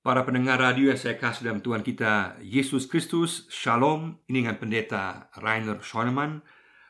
Para pendengar radio yang saya kasih dalam Tuhan kita Yesus Kristus Shalom. Ini dengan pendeta Rainer Schoenemann.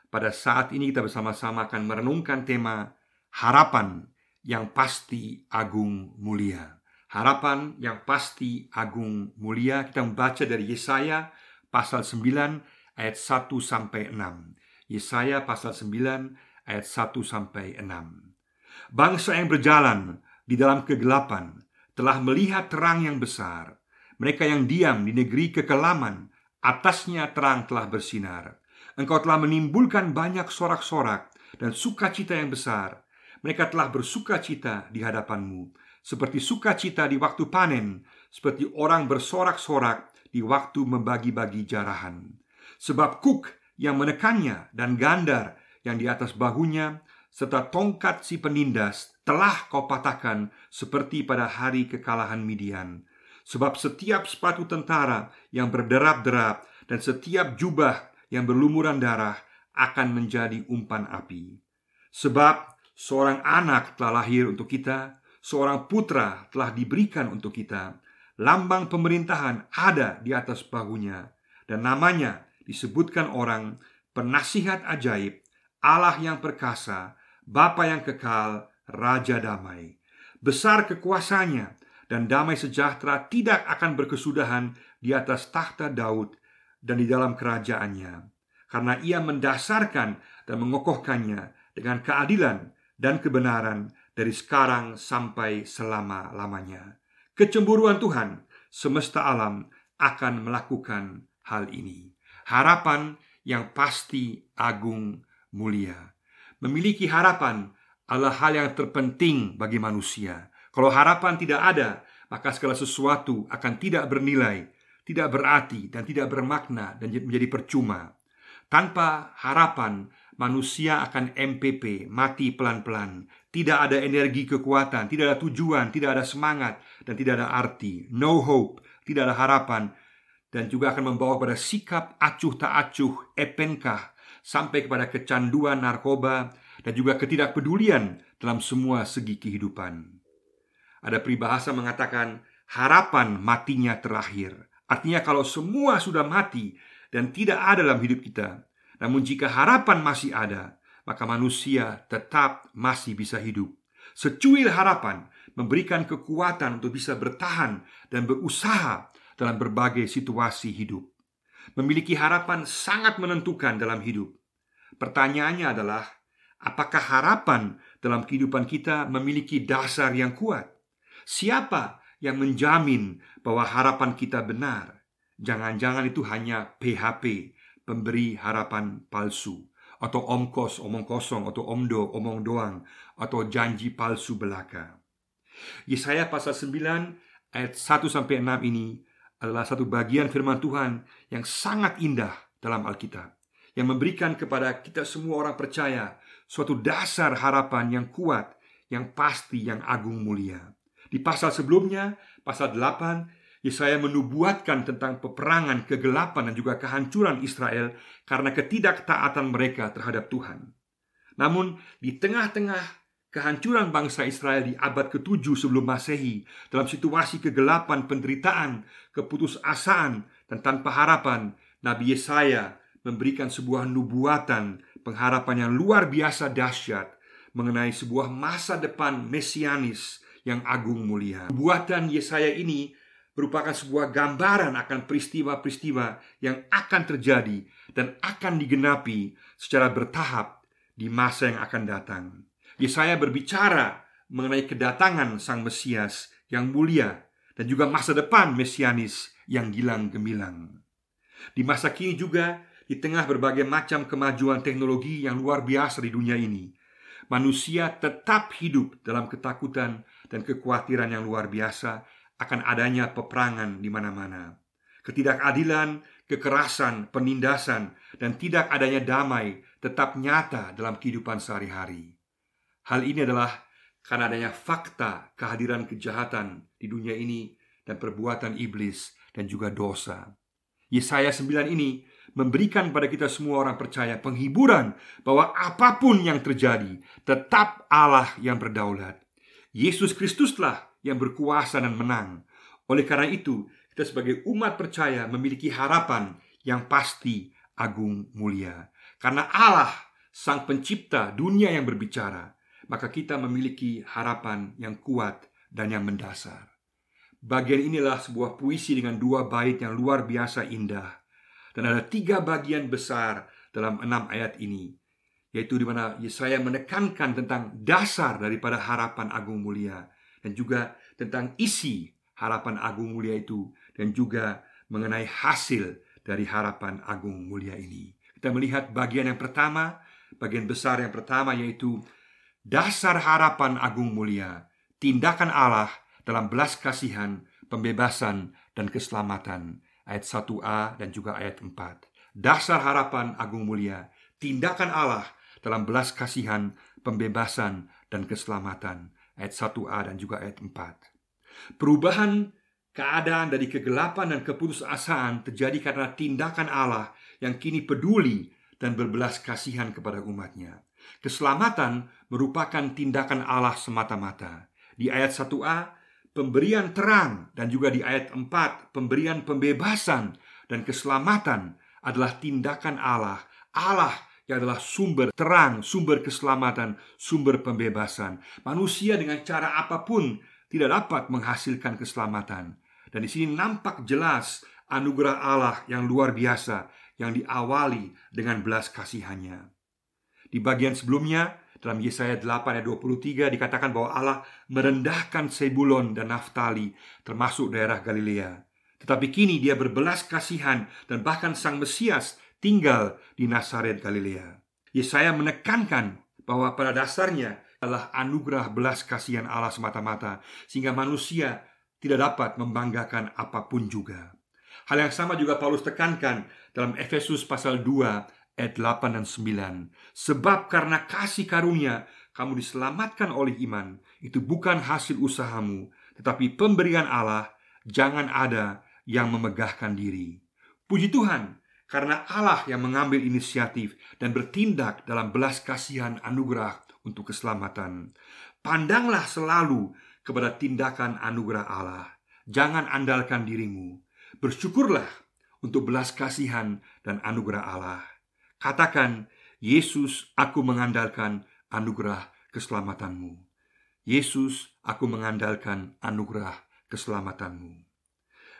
Pada saat ini kita bersama-sama akan merenungkan tema Harapan yang pasti agung mulia. Harapan yang pasti agung mulia Kita membaca dari Yesaya pasal 9 ayat 1 sampai 6 Yesaya pasal 9 ayat 1 sampai 6 Bangsa yang berjalan di dalam kegelapan telah melihat terang yang besar. Mereka yang diam di negeri kekelaman, atasnya terang telah bersinar. Engkau telah menimbulkan banyak sorak-sorak dan sukacita yang besar. Mereka telah bersukacita di hadapanmu, seperti sukacita di waktu panen, seperti orang bersorak-sorak di waktu membagi-bagi jarahan. Sebab kuk yang menekannya dan gandar yang di atas bahunya serta tongkat si penindas telah kau patahkan seperti pada hari kekalahan Midian. Sebab setiap sepatu tentara yang berderap-derap dan setiap jubah yang berlumuran darah akan menjadi umpan api. Sebab seorang anak telah lahir untuk kita, seorang putra telah diberikan untuk kita. Lambang pemerintahan ada di atas bahunya dan namanya disebutkan orang penasihat ajaib, Allah yang perkasa, Bapa yang kekal, Raja damai. Besar kekuasaannya dan damai sejahtera tidak akan berkesudahan di atas takhta Daud dan di dalam kerajaannya. Karena ia mendasarkan dan mengokohkannya dengan keadilan dan kebenaran dari sekarang sampai selama-lamanya. Kecemburuan Tuhan semesta alam akan melakukan hal ini. Harapan yang pasti agung mulia memiliki harapan adalah hal yang terpenting bagi manusia. Kalau harapan tidak ada, maka segala sesuatu akan tidak bernilai, tidak berarti, dan tidak bermakna, dan menjadi percuma. Tanpa harapan, manusia akan MPP, mati pelan-pelan. Tidak ada energi kekuatan, tidak ada tujuan, tidak ada semangat, dan tidak ada arti. No hope, tidak ada harapan, dan juga akan membawa pada sikap acuh tak acuh, epenkah, sampai kepada kecanduan narkoba dan juga ketidakpedulian dalam semua segi kehidupan. Ada peribahasa mengatakan harapan matinya terakhir. Artinya kalau semua sudah mati dan tidak ada dalam hidup kita, namun jika harapan masih ada, maka manusia tetap masih bisa hidup. Secuil harapan memberikan kekuatan untuk bisa bertahan dan berusaha dalam berbagai situasi hidup. Memiliki harapan sangat menentukan dalam hidup. Pertanyaannya adalah, apakah harapan dalam kehidupan kita memiliki dasar yang kuat? Siapa yang menjamin bahwa harapan kita benar? Jangan-jangan itu hanya PHP, pemberi harapan palsu, atau omkos, omong kosong, atau omdo, omong doang, atau janji palsu belaka. Yesaya pasal 9 ayat 1 sampai 6 ini adalah satu bagian firman Tuhan yang sangat indah dalam Alkitab yang memberikan kepada kita semua orang percaya suatu dasar harapan yang kuat, yang pasti, yang agung mulia. Di pasal sebelumnya, pasal 8, Yesaya menubuatkan tentang peperangan, kegelapan dan juga kehancuran Israel karena ketidaktaatan mereka terhadap Tuhan. Namun, di tengah-tengah kehancuran bangsa Israel di abad ke-7 sebelum Masehi dalam situasi kegelapan, penderitaan, keputusasaan dan tanpa harapan, Nabi Yesaya memberikan sebuah nubuatan pengharapan yang luar biasa dahsyat mengenai sebuah masa depan mesianis yang agung mulia. Nubuatan Yesaya ini merupakan sebuah gambaran akan peristiwa-peristiwa yang akan terjadi dan akan digenapi secara bertahap di masa yang akan datang. Yesaya berbicara mengenai kedatangan Sang Mesias yang mulia dan juga masa depan mesianis yang gilang gemilang. Di masa kini juga di tengah berbagai macam kemajuan teknologi yang luar biasa di dunia ini, manusia tetap hidup dalam ketakutan dan kekhawatiran yang luar biasa akan adanya peperangan di mana-mana. Ketidakadilan, kekerasan, penindasan, dan tidak adanya damai tetap nyata dalam kehidupan sehari-hari. Hal ini adalah karena adanya fakta kehadiran kejahatan di dunia ini dan perbuatan iblis dan juga dosa. Yesaya 9 ini memberikan pada kita semua orang percaya penghiburan bahwa apa pun yang terjadi, tetap Allah yang berdaulat. Yesus Kristuslah yang berkuasa dan menang. Oleh karena itu, kita sebagai umat percaya memiliki harapan yang pasti, agung, mulia. Karena Allah, Sang Pencipta dunia yang berbicara, maka kita memiliki harapan yang kuat dan yang mendasar. Bagian inilah sebuah puisi dengan dua bait yang luar biasa indah. Dan ada tiga bagian besar dalam enam ayat ini Yaitu di mana Yesaya menekankan tentang dasar daripada harapan agung mulia Dan juga tentang isi harapan agung mulia itu Dan juga mengenai hasil dari harapan agung mulia ini Kita melihat bagian yang pertama Bagian besar yang pertama yaitu Dasar harapan agung mulia Tindakan Allah dalam belas kasihan, pembebasan, dan keselamatan. Ayat 1a dan juga ayat 4. Dasar harapan agung mulia, tindakan Allah dalam belas kasihan, pembebasan, dan keselamatan. Ayat 1a dan juga ayat 4. Perubahan keadaan dari kegelapan dan keputusasaan terjadi karena tindakan Allah yang kini peduli dan berbelas kasihan kepada umatnya. Keselamatan merupakan tindakan Allah semata-mata. Di ayat 1a, pemberian terang dan juga di ayat 4 pemberian pembebasan dan keselamatan adalah tindakan Allah. Allah yang adalah sumber terang, sumber keselamatan, sumber pembebasan. Manusia dengan cara apa pun tidak dapat menghasilkan keselamatan. Dan di sini nampak jelas anugerah Allah yang luar biasa yang diawali dengan belas kasihannya. Di bagian sebelumnya dalam Yesaya 8 ayat 23 dikatakan bahwa Allah merendahkan Sebulon dan Naftali termasuk daerah Galilea. Tetapi kini dia berbelas kasihan dan bahkan sang Mesias tinggal di Nazaret Galilea. Yesaya menekankan bahwa pada dasarnya adalah anugerah belas kasihan Allah semata-mata sehingga manusia tidak dapat membanggakan apa pun juga. Hal yang sama juga Paulus tekankan dalam Efesus pasal 2 ayat 8 dan 9 Sebab karena kasih karunia kamu diselamatkan oleh iman. Itu bukan hasil usahamu Tetapi pemberian Allah. Jangan ada yang memegahkan diri. Puji Tuhan Karena Allah yang mengambil inisiatif Dan bertindak dalam belas kasihan anugerah Untuk keselamatan. Pandanglah selalu kepada tindakan anugerah Allah. Jangan andalkan dirimu. Bersyukurlah untuk belas kasihan dan anugerah Allah Katakan, Yesus, aku mengandalkan anugerah keselamatanmu. Yesus, aku mengandalkan anugerah keselamatanmu.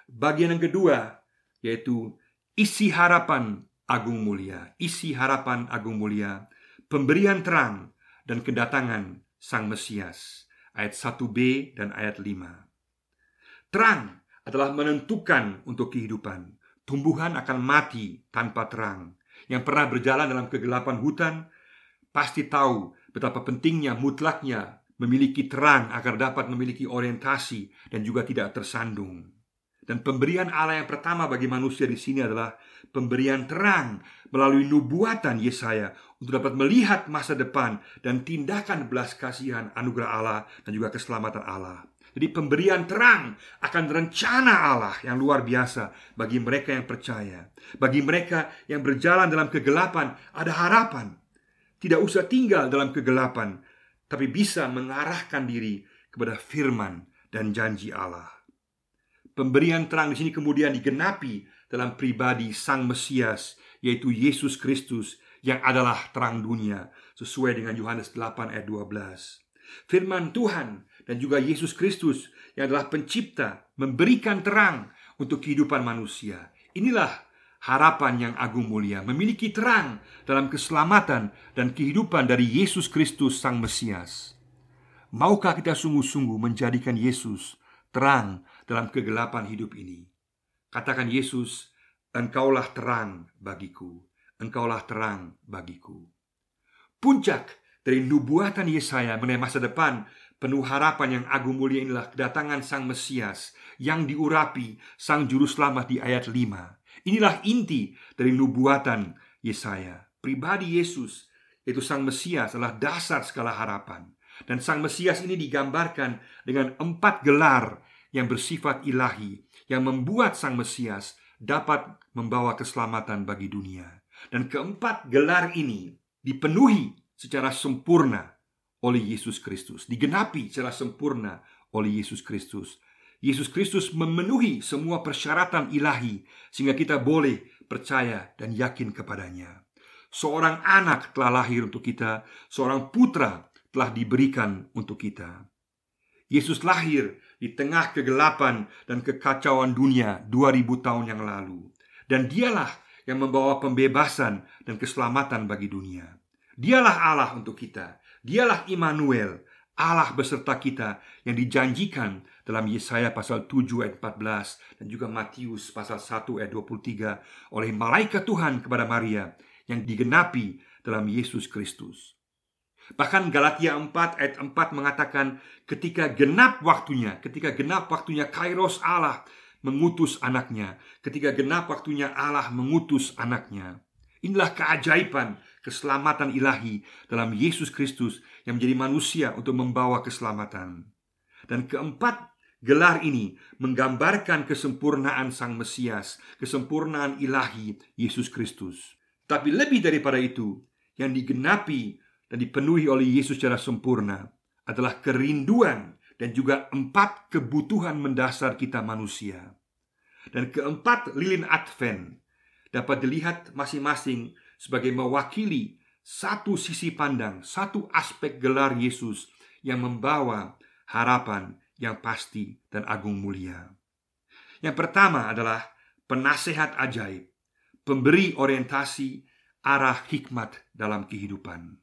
Bagian yang kedua yaitu isi harapan agung mulia, isi harapan agung mulia, pemberian terang dan kedatangan Sang Mesias. Ayat 1b dan ayat 5. Terang adalah menentukan untuk kehidupan. Tumbuhan akan mati tanpa terang yang pernah berjalan dalam kegelapan hutan pasti tahu betapa pentingnya mutlaknya memiliki terang agar dapat memiliki orientasi dan juga tidak tersandung. Dan pemberian Allah yang pertama bagi manusia di sini adalah pemberian terang melalui nubuatan Yesaya untuk dapat melihat masa depan dan tindakan belas kasihan anugerah Allah dan juga keselamatan Allah. Jadi pemberian terang akan rencana Allah yang luar biasa bagi mereka yang percaya. Bagi mereka yang berjalan dalam kegelapan ada harapan. Tidak usah tinggal dalam kegelapan, tapi bisa mengarahkan diri kepada firman dan janji Allah. Pemberian terang di sini kemudian digenapi dalam pribadi Sang Mesias, yaitu Yesus Kristus yang adalah terang dunia, sesuai dengan Yohanes 8 ayat 12. Firman Tuhan dan juga Yesus Kristus yang adalah pencipta memberikan terang untuk kehidupan manusia. Inilah harapan yang agung mulia, memiliki terang dalam keselamatan dan kehidupan dari Yesus Kristus Sang Mesias. Maukah kita sungguh-sungguh menjadikan Yesus terang dalam kegelapan hidup ini? Katakan Yesus, Engkaulah terang bagiku, Engkaulah terang bagiku. Puncak dari nubuatan Yesaya mengenai masa depan Penuh harapan yang agung mulia inilah kedatangan Sang Mesias yang diurapi Sang Juru Selamat di ayat 5. Inilah inti dari nubuatan Yesaya. Pribadi Yesus, yaitu Sang Mesias adalah dasar segala harapan. Dan Sang Mesias ini digambarkan dengan empat gelar yang bersifat ilahi yang membuat Sang Mesias dapat membawa keselamatan bagi dunia. Dan keempat gelar ini dipenuhi secara sempurna oleh Yesus Kristus, digenapi secara sempurna oleh Yesus Kristus. Yesus Kristus memenuhi semua persyaratan ilahi sehingga kita boleh percaya dan yakin kepadanya. Seorang anak telah lahir untuk kita, seorang putra telah diberikan untuk kita. Yesus lahir di tengah kegelapan dan kekacauan dunia 2000 tahun yang lalu. Dan dialah yang membawa pembebasan dan keselamatan bagi dunia. Dialah Allah untuk kita. Dialah Immanuel, Allah beserta kita yang dijanjikan dalam Yesaya pasal 7 ayat 14 dan juga Matius pasal 1 ayat 23 oleh malaikat Tuhan kepada Maria yang digenapi dalam Yesus Kristus. Bahkan Galatia 4 ayat 4 mengatakan ketika genap waktunya, ketika genap waktunya Kairos Allah mengutus anaknya, ketika genap waktunya Allah mengutus anaknya. Inilah keajaiban keselamatan ilahi dalam Yesus Kristus yang menjadi manusia untuk membawa keselamatan. Dan keempat Gelar ini menggambarkan kesempurnaan Sang Mesias, kesempurnaan ilahi Yesus Kristus. Tapi lebih daripada itu, yang digenapi dan dipenuhi oleh Yesus secara sempurna adalah kerinduan dan juga empat kebutuhan mendasar kita manusia. Dan keempat lilin Advent dapat dilihat masing-masing sebagai mewakili satu sisi pandang, satu aspek gelar Yesus yang membawa harapan yang pasti dan agung mulia. Yang pertama adalah penasehat ajaib, pemberi orientasi arah hikmat dalam kehidupan.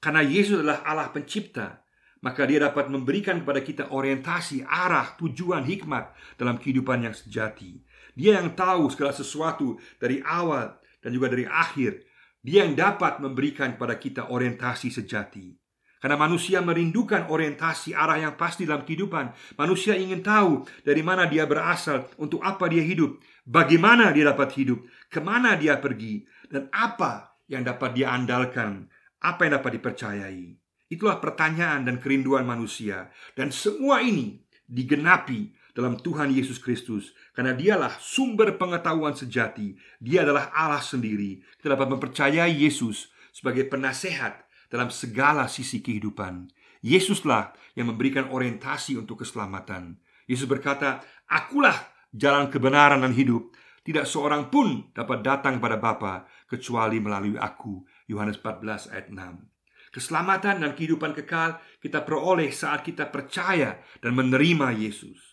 Karena Yesus adalah Allah pencipta, maka dia dapat memberikan kepada kita orientasi, arah, tujuan, hikmat dalam kehidupan yang sejati. Dia yang tahu segala sesuatu dari awal dan juga dari akhir. Dia yang dapat memberikan kepada kita orientasi sejati. Karena manusia merindukan orientasi arah yang pasti dalam kehidupan. Manusia ingin tahu dari mana dia berasal, untuk apa dia hidup, bagaimana dia dapat hidup, ke mana dia pergi, dan apa yang dapat dia andalkan, apa yang dapat dipercayai. Itulah pertanyaan dan kerinduan manusia, dan semua ini digenapi dalam Tuhan Yesus Kristus karena dialah sumber pengetahuan sejati. Dia adalah Allah sendiri. Kita dapat mempercayai Yesus sebagai penasehat dalam segala sisi kehidupan. Yesuslah yang memberikan orientasi untuk keselamatan. Yesus berkata, "Akulah jalan kebenaran dan hidup. Tidak seorang pun dapat datang kepada Bapa kecuali melalui aku." Yohanes 14 ayat 6. Keselamatan dan kehidupan kekal kita peroleh saat kita percaya dan menerima Yesus.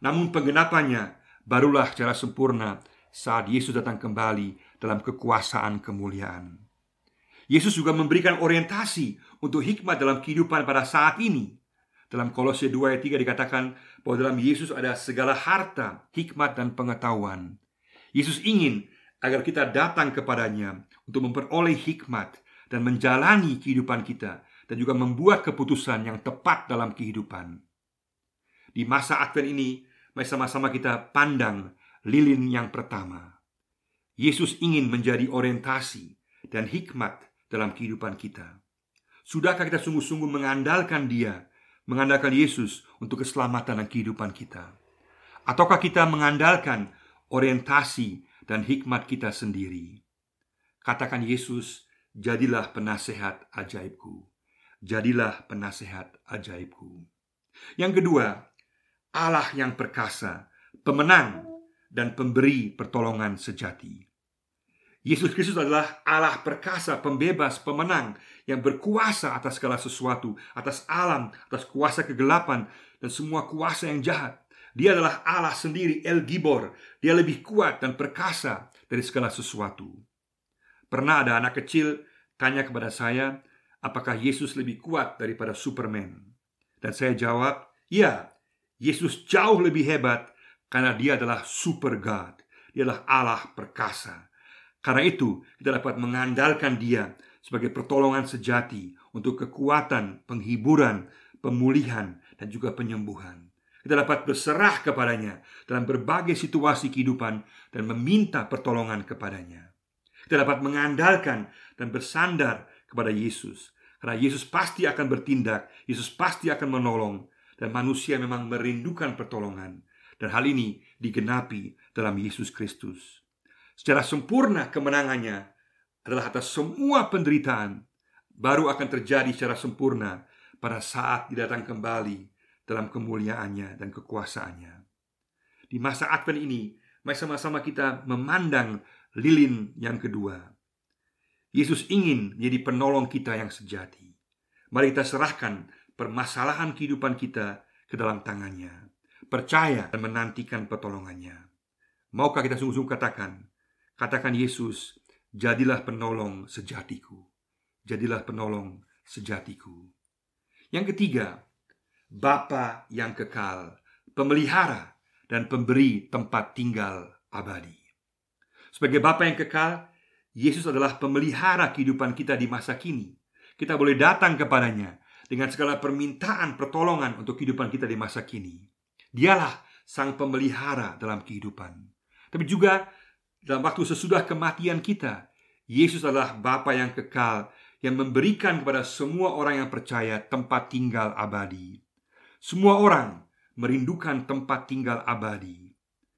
Namun penggenapannya barulah secara sempurna saat Yesus datang kembali dalam kekuasaan kemuliaan. Yesus juga memberikan orientasi untuk hikmat dalam kehidupan pada saat ini. Dalam Kolose 2 ayat 3 dikatakan bahwa dalam Yesus ada segala harta, hikmat dan pengetahuan. Yesus ingin agar kita datang kepadanya untuk memperoleh hikmat dan menjalani kehidupan kita dan juga membuat keputusan yang tepat dalam kehidupan. Di masa Advent ini, mari sama-sama kita pandang lilin yang pertama. Yesus ingin menjadi orientasi dan hikmat dalam kehidupan kita? Sudahkah kita sungguh-sungguh mengandalkan Dia, mengandalkan Yesus untuk keselamatan dan kehidupan kita? Ataukah kita mengandalkan orientasi dan hikmat kita sendiri? Katakan Yesus, jadilah penasehat ajaibku. Jadilah penasehat ajaibku. Yang kedua, Allah yang perkasa, pemenang dan pemberi pertolongan sejati. Yesus Kristus adalah Allah perkasa, pembebas, pemenang yang berkuasa atas segala sesuatu, atas alam, atas kuasa kegelapan dan semua kuasa yang jahat. Dia adalah Allah sendiri, El Gibor. Dia lebih kuat dan perkasa dari segala sesuatu. Pernah ada anak kecil tanya kepada saya, apakah Yesus lebih kuat daripada Superman? Dan saya jawab, ya, Yesus jauh lebih hebat karena dia adalah super God. Dia adalah Allah perkasa. Karena itu, kita dapat mengandalkan Dia sebagai pertolongan sejati untuk kekuatan, penghiburan, pemulihan, dan juga penyembuhan. Kita dapat berserah kepadanya dalam berbagai situasi kehidupan dan meminta pertolongan kepadanya. Kita dapat mengandalkan dan bersandar kepada Yesus karena Yesus pasti akan bertindak, Yesus pasti akan menolong dan manusia memang merindukan pertolongan dan hal ini digenapi dalam Yesus Kristus secara sempurna kemenangannya adalah atas semua penderitaan baru akan terjadi secara sempurna pada saat didatang kembali dalam kemuliaannya dan kekuasaannya. Di masa Advent ini, mari sama-sama kita memandang lilin yang kedua. Yesus ingin menjadi penolong kita yang sejati. Mari kita serahkan permasalahan kehidupan kita ke dalam tangannya. Percaya dan menantikan pertolongannya. Maukah kita sungguh-sungguh katakan, katakan Yesus, jadilah penolong sejatiku. Jadilah penolong sejatiku. Yang ketiga, Bapa yang kekal, pemelihara dan pemberi tempat tinggal abadi. Sebagai Bapa yang kekal, Yesus adalah pemelihara kehidupan kita di masa kini. Kita boleh datang kepadanya dengan segala permintaan pertolongan untuk kehidupan kita di masa kini. Dialah sang pemelihara dalam kehidupan. Tapi juga dalam waktu sesudah kematian kita, Yesus adalah Bapa yang kekal yang memberikan kepada semua orang yang percaya tempat tinggal abadi. Semua orang merindukan tempat tinggal abadi.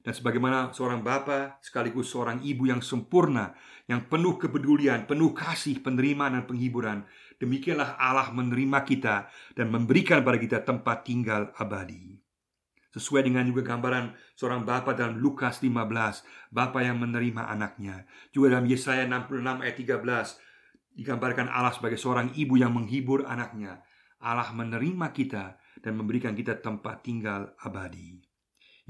Dan sebagaimana seorang bapa sekaligus seorang ibu yang sempurna, yang penuh kepedulian, penuh kasih, penerimaan dan penghiburan, demikianlah Allah menerima kita dan memberikan kepada kita tempat tinggal abadi. Sesuai dengan juga gambaran seorang bapa dalam Lukas 15, bapa yang menerima anaknya. Juga dalam Yesaya 66 ayat 13, digambarkan Allah sebagai seorang ibu yang menghibur anaknya. Allah menerima kita dan memberikan kita tempat tinggal abadi.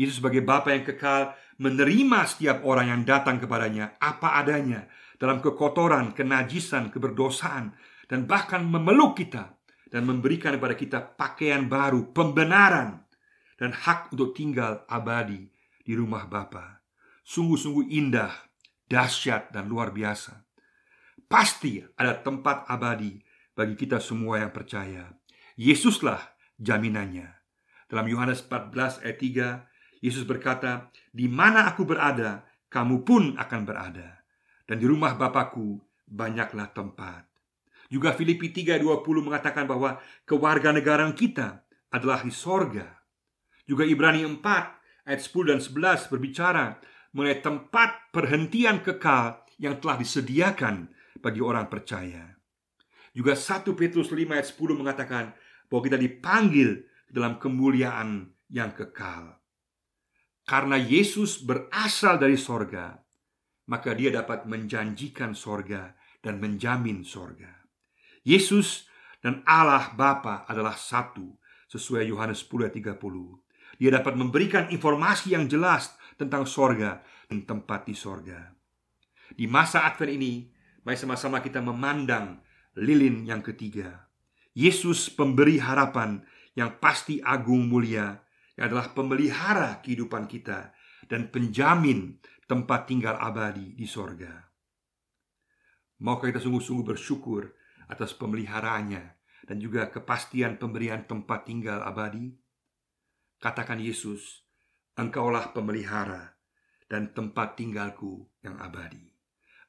Yesus sebagai Bapa yang kekal menerima setiap orang yang datang kepadanya apa adanya dalam kekotoran, kenajisan, keberdosaan dan bahkan memeluk kita dan memberikan kepada kita pakaian baru, pembenaran dan hak untuk tinggal abadi di rumah Bapa. Sungguh-sungguh indah, dahsyat dan luar biasa. Pasti ada tempat abadi bagi kita semua yang percaya. Yesuslah jaminannya. Dalam Yohanes 14 ayat 3, Yesus berkata, "Di mana aku berada, kamu pun akan berada. Dan di rumah Bapakku banyaklah tempat." Juga Filipi 3:20 mengatakan bahwa kewarganegaraan kita adalah di sorga. Juga Ibrani 4 ayat 10 dan 11 berbicara mengenai tempat perhentian kekal yang telah disediakan bagi orang percaya. Juga 1 Petrus 5 ayat 10 mengatakan bahwa kita dipanggil dalam kemuliaan yang kekal. Karena Yesus berasal dari sorga, maka dia dapat menjanjikan sorga dan menjamin sorga. Yesus dan Allah Bapa adalah satu, sesuai Yohanes 10 ayat 30. Dia dapat memberikan informasi yang jelas tentang sorga dan tempat di sorga. Di masa Advent ini, Mari sama-sama kita memandang lilin yang ketiga. Yesus pemberi harapan yang pasti agung mulia adalah pemelihara kehidupan kita dan penjamin tempat tinggal abadi di sorga. Maukah kita sungguh-sungguh bersyukur atas pemeliharaannya dan juga kepastian pemberian tempat tinggal abadi? Katakan Yesus, Engkaulah pemelihara dan tempat tinggalku yang abadi.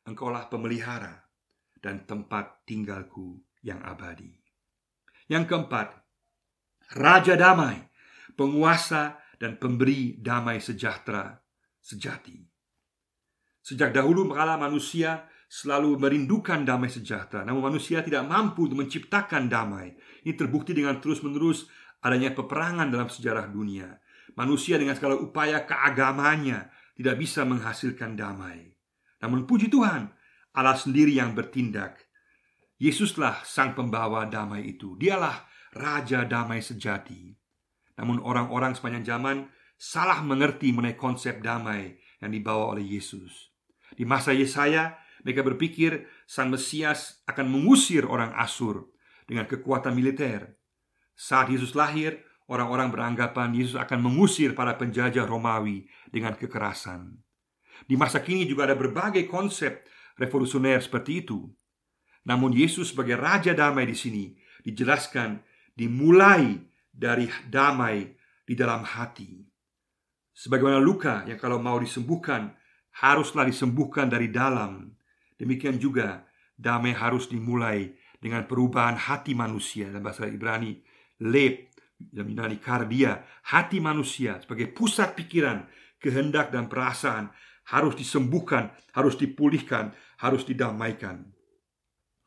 Engkaulah pemelihara dan tempat tinggalku yang abadi. Yang keempat, Raja Damai, penguasa dan pemberi damai sejahtera sejati. Sejak dahulu kala manusia selalu merindukan damai sejahtera, namun manusia tidak mampu untuk menciptakan damai. Ini terbukti dengan terus-menerus adanya peperangan dalam sejarah dunia. Manusia dengan segala upaya keagamannya tidak bisa menghasilkan damai. Namun puji Tuhan, Allah sendiri yang bertindak. Yesuslah sang pembawa damai itu. Dialah raja damai sejati. Namun orang-orang sepanjang zaman salah mengerti mengenai konsep damai yang dibawa oleh Yesus. Di masa Yesaya, mereka berpikir sang Mesias akan mengusir orang Asur dengan kekuatan militer. Saat Yesus lahir, orang-orang beranggapan Yesus akan mengusir para penjajah Romawi dengan kekerasan. Di masa kini juga ada berbagai konsep revolusioner seperti itu. Namun Yesus sebagai raja damai di sini dijelaskan dimulai dari damai di dalam hati. Sebagaimana luka yang kalau mau disembuhkan haruslah disembuhkan dari dalam. Demikian juga damai harus dimulai dengan perubahan hati manusia dalam bahasa Ibrani lep dalam Yunani kardia hati manusia sebagai pusat pikiran kehendak dan perasaan harus disembuhkan, harus dipulihkan, harus didamaikan.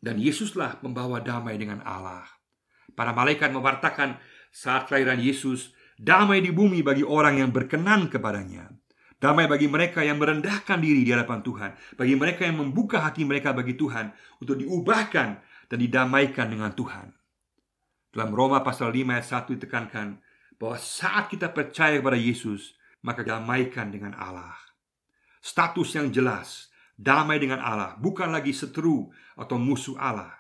Dan Yesuslah membawa damai dengan Allah. Para malaikat mewartakan saat kelahiran Yesus, damai di bumi bagi orang yang berkenan kepadanya. Damai bagi mereka yang merendahkan diri di hadapan Tuhan, bagi mereka yang membuka hati mereka bagi Tuhan untuk diubahkan dan didamaikan dengan Tuhan. Dalam Roma pasal 5 ayat 1 ditekankan bahwa saat kita percaya kepada Yesus, maka damaikan dengan Allah. Status yang jelas, damai dengan Allah, bukan lagi seteru atau musuh Allah.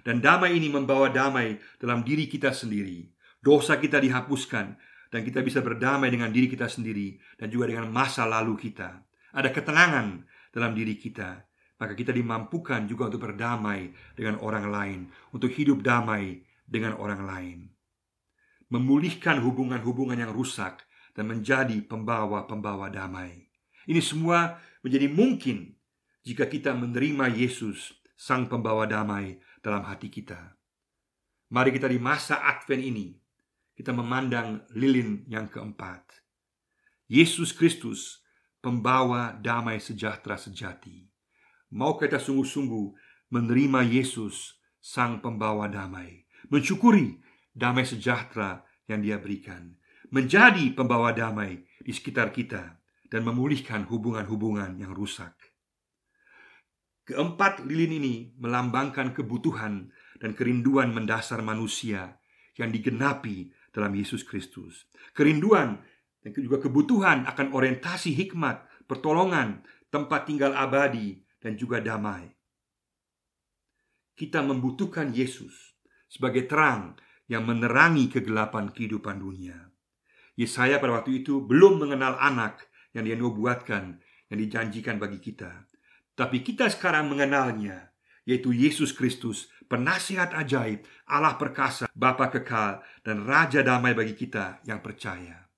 Dan damai ini membawa damai dalam diri kita sendiri. Dosa kita dihapuskan dan kita bisa berdamai dengan diri kita sendiri dan juga dengan masa lalu kita. Ada ketenangan dalam diri kita, maka kita dimampukan juga untuk berdamai dengan orang lain, untuk hidup damai dengan orang lain. Memulihkan hubungan-hubungan yang rusak dan menjadi pembawa-pembawa damai. Ini semua menjadi mungkin jika kita menerima Yesus, Sang Pembawa Damai, dalam hati kita. Mari kita di masa Advent ini kita memandang lilin yang keempat. Yesus Kristus, pembawa damai sejahtera sejati. Mau kita sungguh-sungguh menerima Yesus, sang pembawa damai, mensyukuri damai sejahtera yang Dia berikan, menjadi pembawa damai di sekitar kita, dan memulihkan hubungan-hubungan yang rusak. Keempat lilin ini melambangkan kebutuhan dan kerinduan mendasar manusia yang digenapi dalam Yesus Kristus. Kerinduan dan juga kebutuhan akan orientasi hikmat, pertolongan, tempat tinggal abadi, dan juga damai. Kita membutuhkan Yesus sebagai terang yang menerangi kegelapan kehidupan dunia. Yesaya pada waktu itu belum mengenal anak yang dia nubuatkan, yang dijanjikan bagi kita. Tapi kita sekarang mengenalnya, yaitu Yesus Kristus penasihat ajaib, Allah perkasa, Bapa kekal, dan Raja damai bagi kita yang percaya.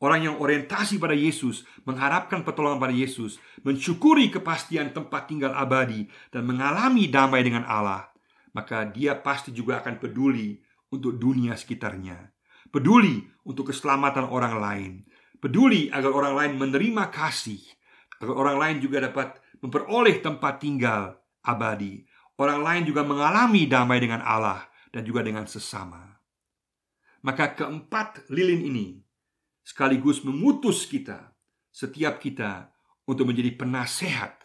Orang yang orientasi pada Yesus, mengharapkan pertolongan pada Yesus, mensyukuri kepastian tempat tinggal abadi, dan mengalami damai dengan Allah, maka dia pasti juga akan peduli untuk dunia sekitarnya. Peduli untuk keselamatan orang lain. Peduli agar orang lain menerima kasih, agar orang lain juga dapat memperoleh tempat tinggal abadi Orang lain juga mengalami damai dengan Allah dan juga dengan sesama. Maka keempat lilin ini sekaligus mengutus kita, setiap kita, untuk menjadi penasehat,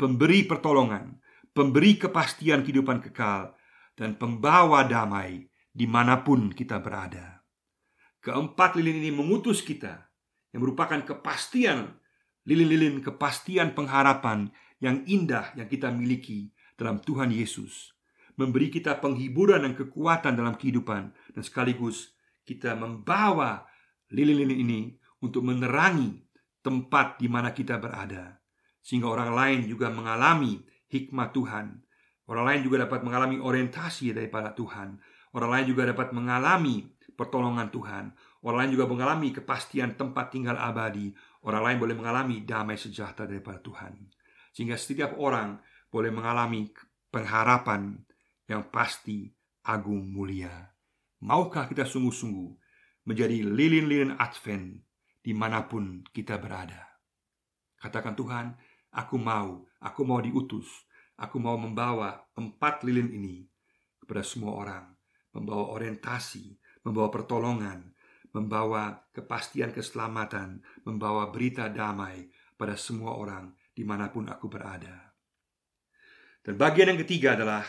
pemberi pertolongan, pemberi kepastian kehidupan kekal, dan pembawa damai di mana pun kita berada. Keempat lilin ini mengutus kita, yang merupakan kepastian, lilin-lilin kepastian pengharapan yang indah yang kita miliki dalam Tuhan Yesus Memberi kita penghiburan dan kekuatan dalam kehidupan Dan sekaligus kita membawa lilin-lilin ini Untuk menerangi tempat di mana kita berada Sehingga orang lain juga mengalami hikmat Tuhan. Orang lain juga dapat mengalami orientasi daripada Tuhan. Orang lain juga dapat mengalami pertolongan Tuhan. Orang lain juga mengalami kepastian tempat tinggal abadi. Orang lain boleh mengalami damai sejahtera daripada Tuhan. Sehingga setiap orang boleh mengalami pengharapan yang pasti agung mulia. Maukah kita sungguh-sungguh menjadi lilin-lilin Advent di mana pun kita berada? Katakan Tuhan, aku mau, aku mau diutus, aku mau membawa empat lilin ini kepada semua orang, membawa orientasi, membawa pertolongan, membawa kepastian keselamatan, membawa berita damai pada semua orang di mana pun aku berada. Dan bagian yang ketiga adalah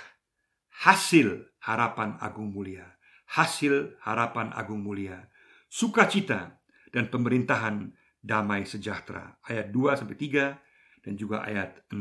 hasil harapan agung mulia. Hasil harapan agung mulia. Sukacita dan pemerintahan damai sejahtera. Ayat 2 sampai 3 dan juga ayat 6.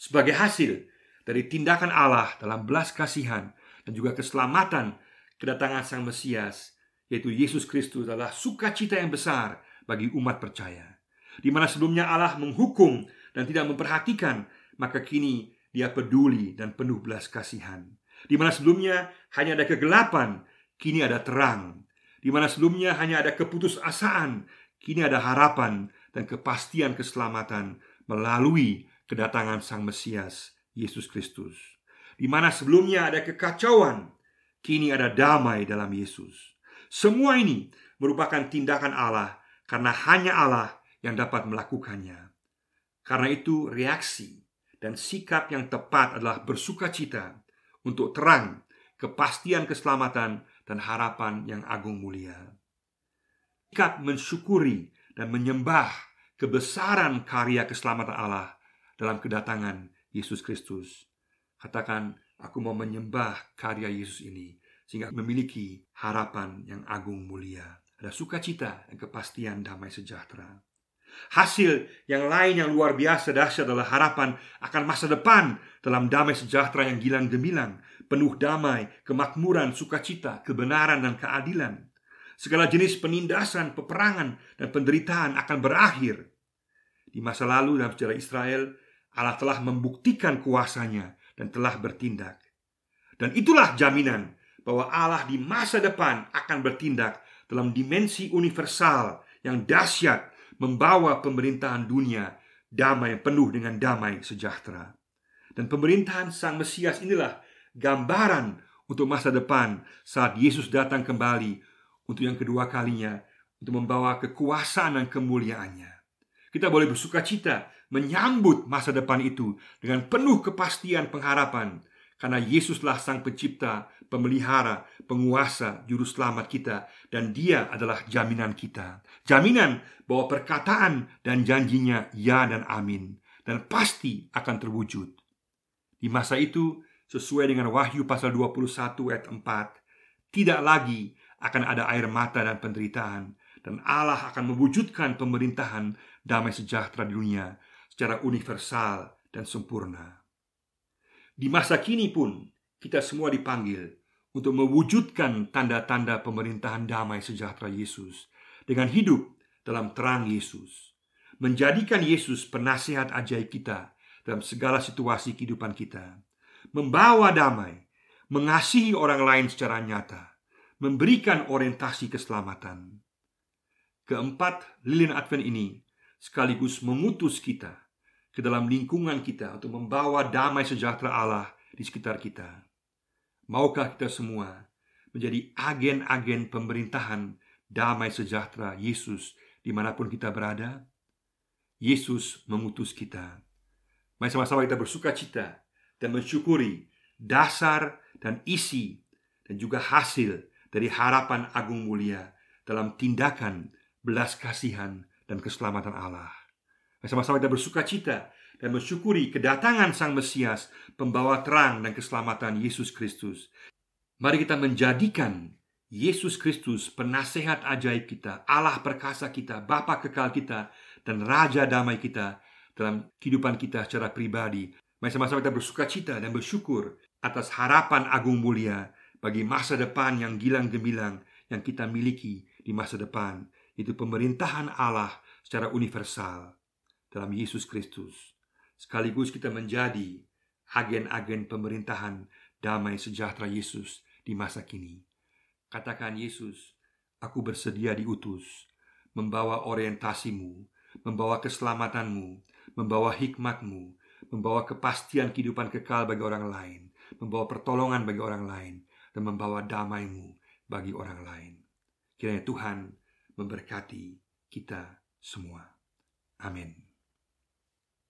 Sebagai hasil dari tindakan Allah dalam belas kasihan dan juga keselamatan kedatangan Sang Mesias, yaitu Yesus Kristus adalah sukacita yang besar bagi umat percaya. Di mana sebelumnya Allah menghukum dan tidak memperhatikan maka kini dia peduli dan penuh belas kasihan. Di mana sebelumnya hanya ada kegelapan, kini ada terang. Di mana sebelumnya hanya ada keputusasaan, kini ada harapan dan kepastian keselamatan melalui kedatangan Sang Mesias, Yesus Kristus. Di mana sebelumnya ada kekacauan, kini ada damai dalam Yesus. Semua ini merupakan tindakan Allah karena hanya Allah yang dapat melakukannya. Karena itu reaksi dan sikap yang tepat adalah bersuka cita untuk terang, kepastian keselamatan, dan harapan yang agung mulia. Ikat mensyukuri dan menyembah kebesaran karya keselamatan Allah dalam kedatangan Yesus Kristus. Katakan, aku mau menyembah karya Yesus ini sehingga memiliki harapan yang agung mulia. Ada sukacita dan kepastian damai sejahtera. Hasil yang lain yang luar biasa dahsyat adalah harapan akan masa depan dalam damai sejahtera yang gilang gemilang, penuh damai, kemakmuran, sukacita, kebenaran dan keadilan. Segala jenis penindasan, peperangan, dan penderitaan akan berakhir. Di masa lalu dalam sejarah Israel, Allah telah membuktikan kuasanya dan telah bertindak. Dan itulah jaminan bahwa Allah di masa depan akan bertindak dalam dimensi universal yang dahsyat membawa pemerintahan dunia damai penuh dengan damai sejahtera. Dan pemerintahan Sang Mesias inilah gambaran untuk masa depan saat Yesus datang kembali untuk yang kedua kalinya untuk membawa kekuasaan dan kemuliaannya. Kita boleh bersuka cita menyambut masa depan itu dengan penuh kepastian pengharapan karena Yesuslah sang pencipta, pemelihara, penguasa, juru selamat kita Dan dia adalah jaminan kita. Jaminan bahwa perkataan dan janjinya ya dan amin Dan pasti akan terwujud. Di masa itu sesuai dengan Wahyu pasal 21 ayat 4 Tidak lagi akan ada air mata dan penderitaan Dan Allah akan mewujudkan pemerintahan damai sejahtera di dunia Secara universal dan sempurna di masa kini pun kita semua dipanggil untuk mewujudkan tanda-tanda pemerintahan damai sejahtera Yesus dengan hidup dalam terang Yesus. Menjadikan Yesus penasihat ajaib kita dalam segala situasi kehidupan kita. Membawa damai, mengasihi orang lain secara nyata, memberikan orientasi keselamatan. Keempat, lilin Advent ini sekaligus mengutus kita ke dalam lingkungan kita untuk membawa damai sejahtera Allah di sekitar kita. Maukah kita semua menjadi agen-agen pemerintahan damai sejahtera Yesus di mana pun kita berada? Yesus mengutus kita. Mari sama-sama kita bersuka cita dan mensyukuri dasar dan isi dan juga hasil dari harapan agung mulia dalam tindakan belas kasihan dan keselamatan Allah. Sama-sama kita bersuka cita dan mensyukuri kedatangan Sang Mesias, pembawa terang dan keselamatan Yesus Kristus. Mari kita menjadikan Yesus Kristus penasehat ajaib kita, Allah perkasa kita, Bapa kekal kita, dan Raja damai kita dalam kehidupan kita secara pribadi. Mari sama-sama kita bersuka cita dan bersyukur atas harapan agung mulia bagi masa depan yang gilang gemilang yang kita miliki di masa depan. Itu pemerintahan Allah secara universal dalam Yesus Kristus. Sekaligus kita menjadi agen-agen pemerintahan damai sejahtera Yesus di masa kini. Katakan Yesus, aku bersedia diutus, membawa orientasimu, membawa keselamatanmu, membawa hikmatmu, membawa kepastian kehidupan kekal bagi orang lain, membawa pertolongan bagi orang lain, dan membawa damaimu bagi orang lain. Kiranya Tuhan memberkati kita semua. Amin.